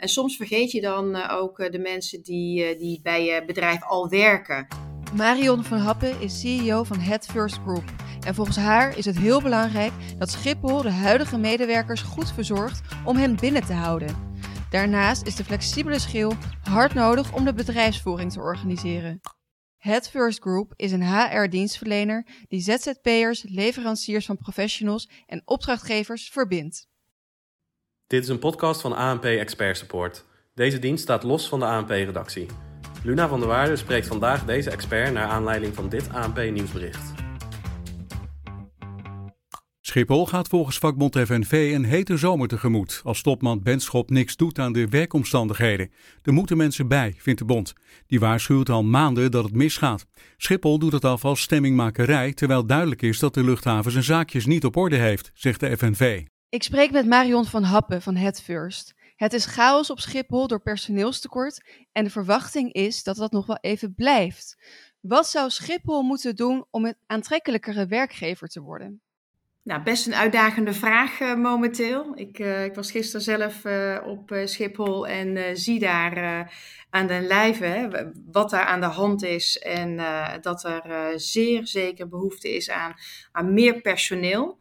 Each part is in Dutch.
En soms vergeet je dan ook de mensen die, die bij je bedrijf al werken. Marion van Happen is CEO van Head First Group. En volgens haar is het heel belangrijk dat Schiphol de huidige medewerkers goed verzorgt om hen binnen te houden. Daarnaast is de flexibele schil hard nodig om de bedrijfsvoering te organiseren. Het First Group is een HR-dienstverlener die ZZP'ers, leveranciers van professionals en opdrachtgevers verbindt. Dit is een podcast van ANP Expert Support. Deze dienst staat los van de ANP-redactie. Luna van der Waarde spreekt vandaag deze expert naar aanleiding van dit ANP-nieuwsbericht. Schiphol gaat volgens vakbond FNV een hete zomer tegemoet als topman Benschop niks doet aan de werkomstandigheden. Er moeten mensen bij, vindt de bond. Die waarschuwt al maanden dat het misgaat. Schiphol doet het af als stemmingmakerij, terwijl duidelijk is dat de luchthaven zijn zaakjes niet op orde heeft, zegt de FNV. Ik spreek met Marion van Happen van Head First. Het is chaos op Schiphol door personeelstekort en de verwachting is dat dat nog wel even blijft. Wat zou Schiphol moeten doen om een aantrekkelijkere werkgever te worden? Nou, best een uitdagende vraag uh, momenteel. Ik, uh, ik, was gisteren zelf uh, op Schiphol en zie daar aan de lijve wat daar aan de hand is. En dat er zeer zeker behoefte is aan, aan meer personeel.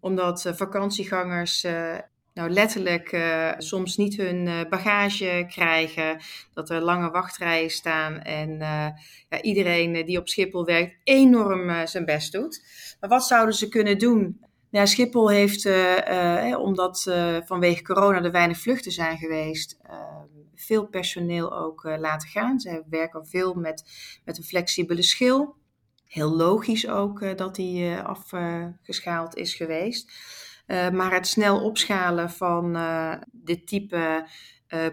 Omdat vakantiegangers nou letterlijk uh, soms niet hun bagage krijgen, dat er lange wachtrijen staan en ja, iedereen die op Schiphol werkt enorm zijn best doet. Maar wat zouden ze kunnen doen? Ja, Schiphol heeft, omdat vanwege corona er weinig vluchten zijn geweest, veel personeel ook laten gaan. Ze werken veel met, met een flexibele schil. Heel logisch ook dat die afgeschaald is geweest. Uh, maar het snel opschalen van dit type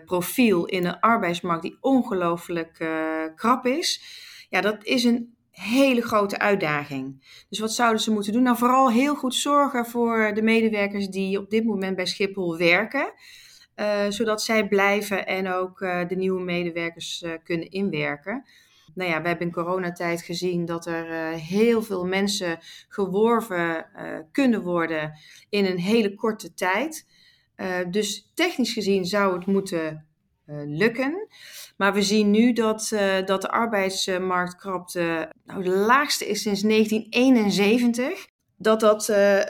profiel in een arbeidsmarkt die ongelooflijk krap is, ja, dat is een hele grote uitdaging. Dus wat zouden ze moeten doen? Nou, vooral heel goed zorgen voor de medewerkers die op dit moment bij Schiphol werken. zodat zij blijven en ook de nieuwe medewerkers kunnen inwerken nou ja, we hebben in coronatijd gezien dat er uh, heel veel mensen geworven uh, kunnen worden in een hele korte tijd. Uh, dus technisch gezien zou het moeten lukken. Maar we zien nu dat, dat de arbeidsmarktkrapte nou, de laagste is sinds 1971 dat dat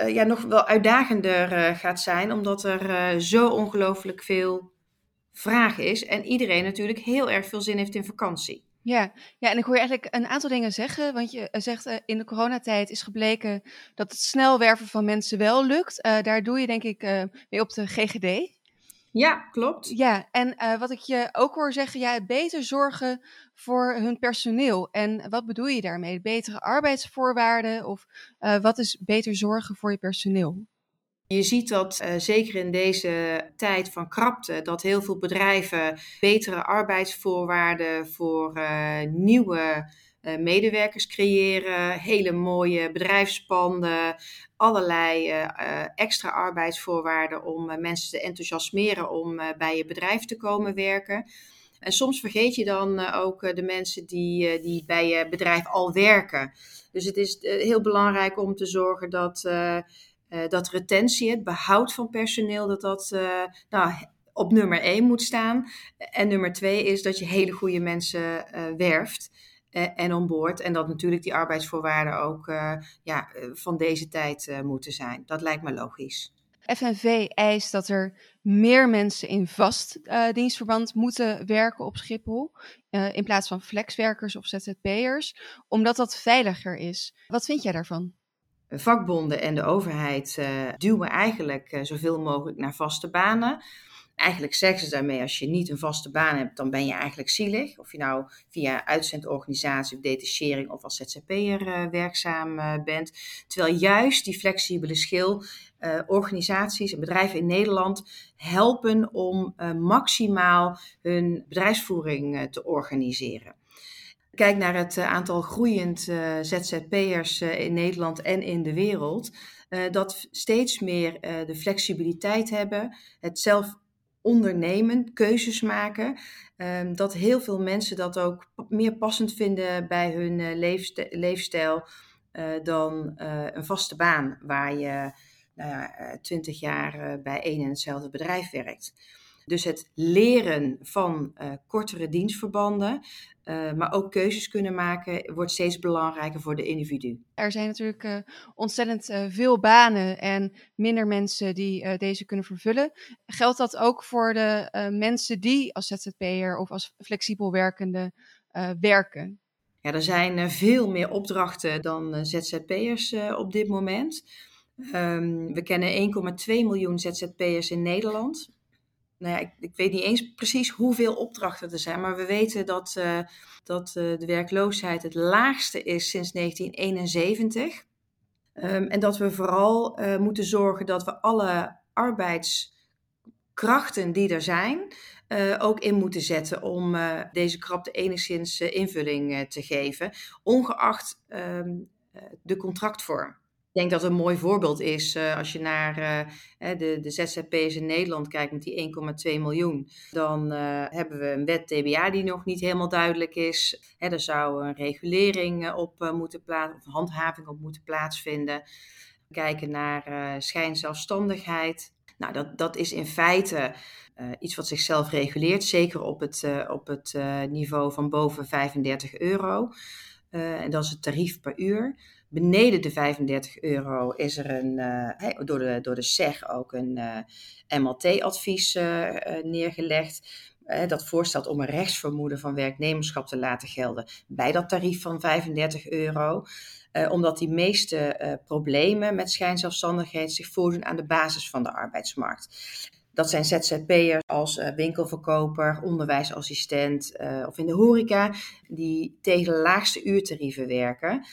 ja, nog wel uitdagender gaat zijn, omdat er zo ongelooflijk veel vraag is en iedereen natuurlijk heel erg veel zin heeft in vakantie. Ja, ja, en ik hoor je eigenlijk een aantal dingen zeggen. Want je eh, zegt uh, in de coronatijd is gebleken dat het snel werven van mensen wel lukt. Uh, daar doe je denk ik uh, mee op de GGD. Ja, klopt. Ja, en wat ik je ook hoor zeggen, ja, beter zorgen voor hun personeel. En wat bedoel je daarmee? Betere arbeidsvoorwaarden of wat is beter zorgen voor je personeel? Je ziet dat uh, zeker in deze tijd van krapte, dat heel veel bedrijven betere arbeidsvoorwaarden voor uh, nieuwe uh, medewerkers creëren, hele mooie bedrijfspanden, allerlei extra arbeidsvoorwaarden om mensen te enthousiasmeren om bij je bedrijf te komen werken. En soms vergeet je dan ook de mensen die, die bij je bedrijf al werken. Dus het is heel belangrijk om te zorgen dat uh, dat retentie, het behoud van personeel, dat dat uh, nou, op nummer één moet staan. En nummer twee is dat je hele goede mensen uh, werft en onboord. En dat natuurlijk die arbeidsvoorwaarden ook ja, van deze tijd moeten zijn. Dat lijkt me logisch. FNV eist dat er meer mensen in vast dienstverband moeten werken op Schiphol. In plaats van flexwerkers of ZZP'ers. Omdat dat veiliger is. Wat vind jij daarvan? Vakbonden en de overheid uh, duwen eigenlijk uh, zoveel mogelijk naar vaste banen. Eigenlijk zeggen ze daarmee, als je niet een vaste baan hebt, dan ben je eigenlijk zielig. Of je nou via uitzendorganisatie of detachering of als ZZP'er werkzaam bent. Terwijl juist die flexibele schil organisaties en bedrijven in Nederland helpen om maximaal hun bedrijfsvoering te organiseren kijk naar het eh, aantal groeiend uh, ZZP'ers uh, in Nederland en in de wereld, dat steeds meer de flexibiliteit hebben, het zelf ondernemen, keuzes maken, um, dat heel veel mensen dat ook meer passend vinden bij hun leefst leefstijl dan een vaste baan waar je nou ja, twintig jaar bij één en hetzelfde bedrijf werkt. Dus het leren van uh, kortere dienstverbanden, uh, maar ook keuzes kunnen maken, wordt steeds belangrijker voor de individu. Er zijn natuurlijk uh, ontzettend veel banen en minder mensen die deze kunnen vervullen. Geldt dat ook voor de mensen die als ZZP'er of als flexibel werkende werken? Ja, er zijn veel meer opdrachten dan ZZP'ers op dit moment. Um, we kennen 1,2 miljoen ZZP'ers in Nederland nou ja, ik, ik, weet niet eens precies hoeveel opdrachten er zijn, maar we weten dat, uh, dat uh, de werkloosheid het laagste is sinds 1971. Um, en dat we vooral uh, moeten zorgen dat we alle arbeidskrachten die er zijn, ook in moeten zetten om deze krapte enigszins invulling te geven, ongeacht um, de contractvorm. Ik denk dat een mooi voorbeeld is uh, als je naar uh, de, de ZZP's in Nederland kijkt met die 1,2 miljoen. Dan uh, hebben we een wet TBA die nog niet helemaal duidelijk is. Hè, er zou een regulering op moeten plaatsen, of handhaving op moeten plaatsvinden. Kijken naar schijnzelfstandigheid. Nou, dat, dat is in feite iets wat zichzelf reguleert, zeker op het, op het niveau van boven 35 euro. en dat is het tarief per uur. Beneden de 35 euro is er een, uh, door, de, door de SEG ook een uh, eh, MLT-advies uh, neergelegd. dat voorstelt om een rechtsvermoeden van werknemerschap te laten gelden bij dat tarief van 35 euro. omdat die meeste problemen met schijnzelfstandigheid zich voordoen aan de basis van de arbeidsmarkt. Dat zijn ZZP'ers als winkelverkoper, onderwijsassistent of in de horeca, die tegen de laagste uurtarieven werken.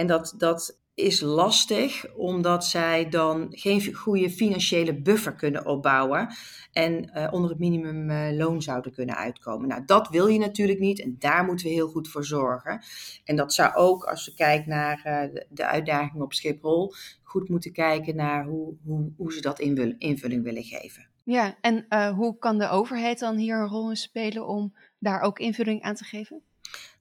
En dat, dat is lastig, omdat zij dan geen goede financiële buffer kunnen opbouwen en uh, onder het minimumloon uh, zouden kunnen uitkomen. Nou, dat wil je natuurlijk niet en daar moeten we heel goed voor zorgen. En dat zou ook, als we kijken naar uh, de, uitdagingen op Schiphol, goed moeten kijken naar hoe, hoe, hoe ze dat invulling, willen geven. Ja, en hoe kan de overheid dan hier een rol in spelen om daar ook invulling aan te geven?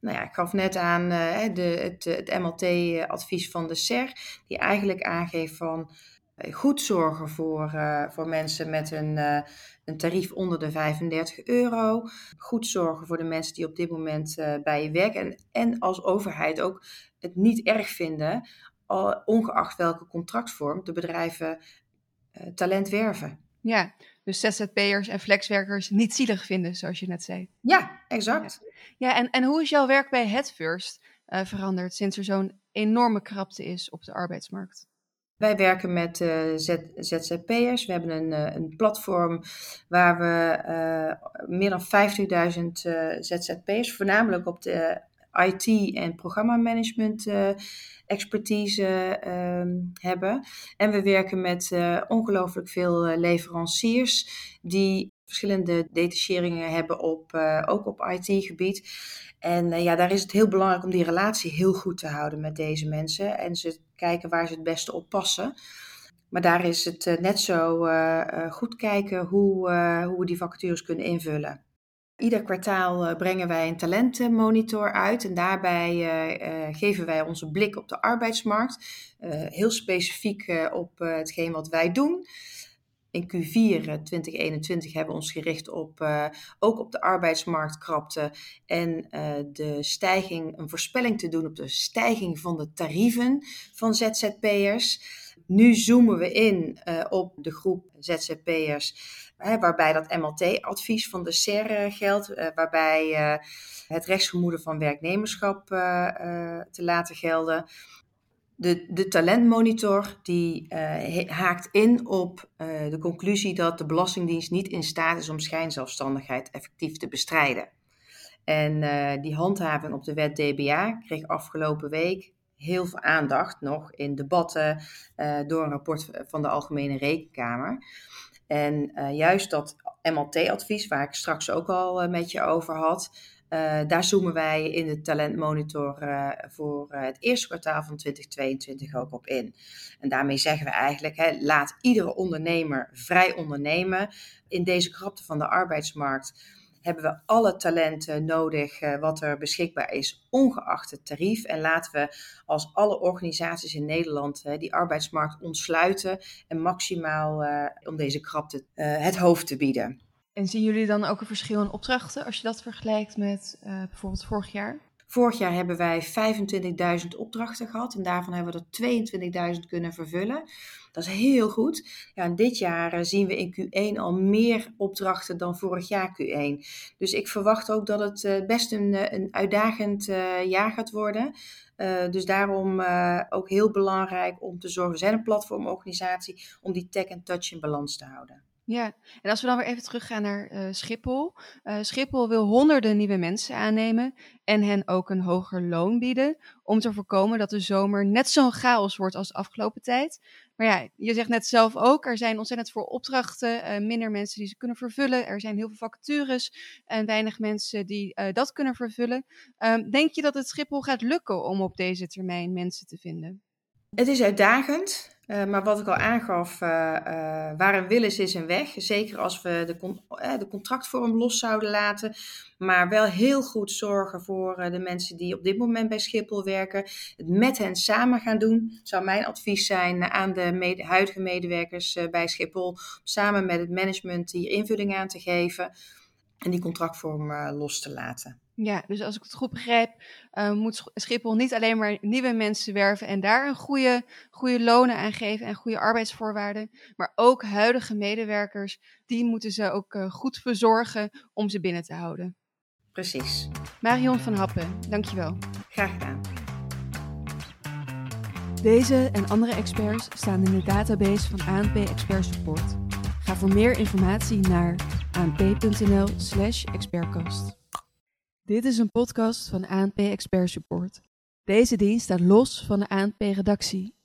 Nou ja, ik gaf net aan uh, de, het, het MLT-advies van de SER, die eigenlijk aangeeft van uh, goed zorgen voor, uh, voor mensen met een, een tarief onder de 35 euro. Goed zorgen voor de mensen die op dit moment bij je werken. En, en als overheid ook het niet erg vinden, ongeacht welke contractvorm, de bedrijven talent werven. Ja, dus ZZP'ers en flexwerkers niet zielig vinden, zoals je net zei. Ja, exact. Ja, en, en hoe is jouw werk bij Headfirst uh, veranderd sinds er zo'n enorme krapte is op de arbeidsmarkt? Wij werken met uh, ZZP'ers. We hebben een, uh, een platform waar we uh, meer dan 50.000 ZZP'ers, voornamelijk op de IT- en programmamanagement expertise uh, hebben. En we werken met uh, ongelooflijk veel uh, leveranciers die verschillende detacheringen hebben op, uh, ook op IT-gebied. En ja, daar is het heel belangrijk om die relatie heel goed te houden met deze mensen en ze kijken waar ze het beste op passen. Maar daar is het net zo goed kijken hoe, hoe we die vacatures kunnen invullen. Ieder kwartaal eh, brengen wij een talentenmonitor uit en daarbij uh, uh, geven wij onze blik op de arbeidsmarkt. heel specifiek op hetgeen wat wij doen. In Q4 2021 hebben we ons gericht op ook op de arbeidsmarktkrapte en de stijging, een voorspelling te doen op de stijging van de tarieven van ZZP'ers. Nu zoomen we in op de groep ZZP'ers waarbij dat MLT-advies van de SER eh, geldt, uh, waarbij het rechtsvermoeden van werknemerschap te laten gelden. De, de talentmonitor die haakt in op de conclusie dat de Belastingdienst niet in staat is om schijnzelfstandigheid effectief te bestrijden. En die handhaving op de wet DBA kreeg afgelopen week heel veel aandacht nog in debatten door een rapport van de Algemene Rekenkamer. En uh, juist dat MLT-advies, waar ik straks ook al uh, met je over had, daar zoomen wij in de talentmonitor voor het eerste kwartaal van 2022 ook op in. En daarmee zeggen we eigenlijk, hè, laat iedere ondernemer vrij ondernemen. In deze krapte van de arbeidsmarkt hebben we alle talenten nodig uh, wat er beschikbaar is, ongeacht het tarief. En laten we als alle organisaties in Nederland uh, die arbeidsmarkt ontsluiten en maximaal uh, om deze krapte het hoofd te bieden. En zien jullie dan ook een verschil in opdrachten als je dat vergelijkt met bijvoorbeeld vorig jaar? Vorig jaar hebben wij 25.000 opdrachten gehad en daarvan hebben we er 22.000 kunnen vervullen. Dat is heel goed. Ja, en dit jaar eh, zien we in Q1 al meer opdrachten dan vorig jaar Q1. Dus ik verwacht ook dat het eh, best een, eh, een uitdagend jaar gaat worden. dus daarom ook heel belangrijk om te zorgen, we zijn een platformorganisatie, om die tech en touch in balans te houden. Ja, en als we dan weer even teruggaan naar uh, Schiphol. Uh, Schiphol wil honderden nieuwe mensen aannemen en hen ook een hoger loon bieden. Om te voorkomen dat de zomer net zo'n chaos wordt als de afgelopen tijd. Maar ja, je zegt net zelf ook, er zijn ontzettend veel opdrachten, uh, minder mensen die ze kunnen vervullen. Er zijn heel veel vacatures en weinig mensen die dat kunnen vervullen. Ehm, denk je dat het Schiphol gaat lukken om op deze termijn mensen te vinden? Het is uitdagend. Uh, maar wat ik al aangaf, uh, uh, waar een wil is, is een weg. Zeker als we de, de contractvorm los zouden laten. Maar wel heel goed zorgen voor de mensen die op dit moment bij Schiphol werken. Het met hen samen gaan doen. Zou mijn advies zijn aan de huidige medewerkers bij Schiphol. Samen met het management hier invulling aan te geven. En die contractvorm los te laten. Ja, dus als ik het goed begrijp, uh, moet Schiphol niet alleen maar nieuwe mensen werven en daar een goede, goede lonen aan geven en goede arbeidsvoorwaarden, maar ook huidige medewerkers, die moeten ze ook uh, goed verzorgen om ze binnen te houden. Precies. Marion van Happen, dankjewel. Graag gedaan. Deze en andere experts staan in de database van ANP Expert Support. Ga voor meer informatie naar anp.nl/expertcast. Dit is een podcast van ANP Expert Support. Deze dienst staat los van de ANP-redactie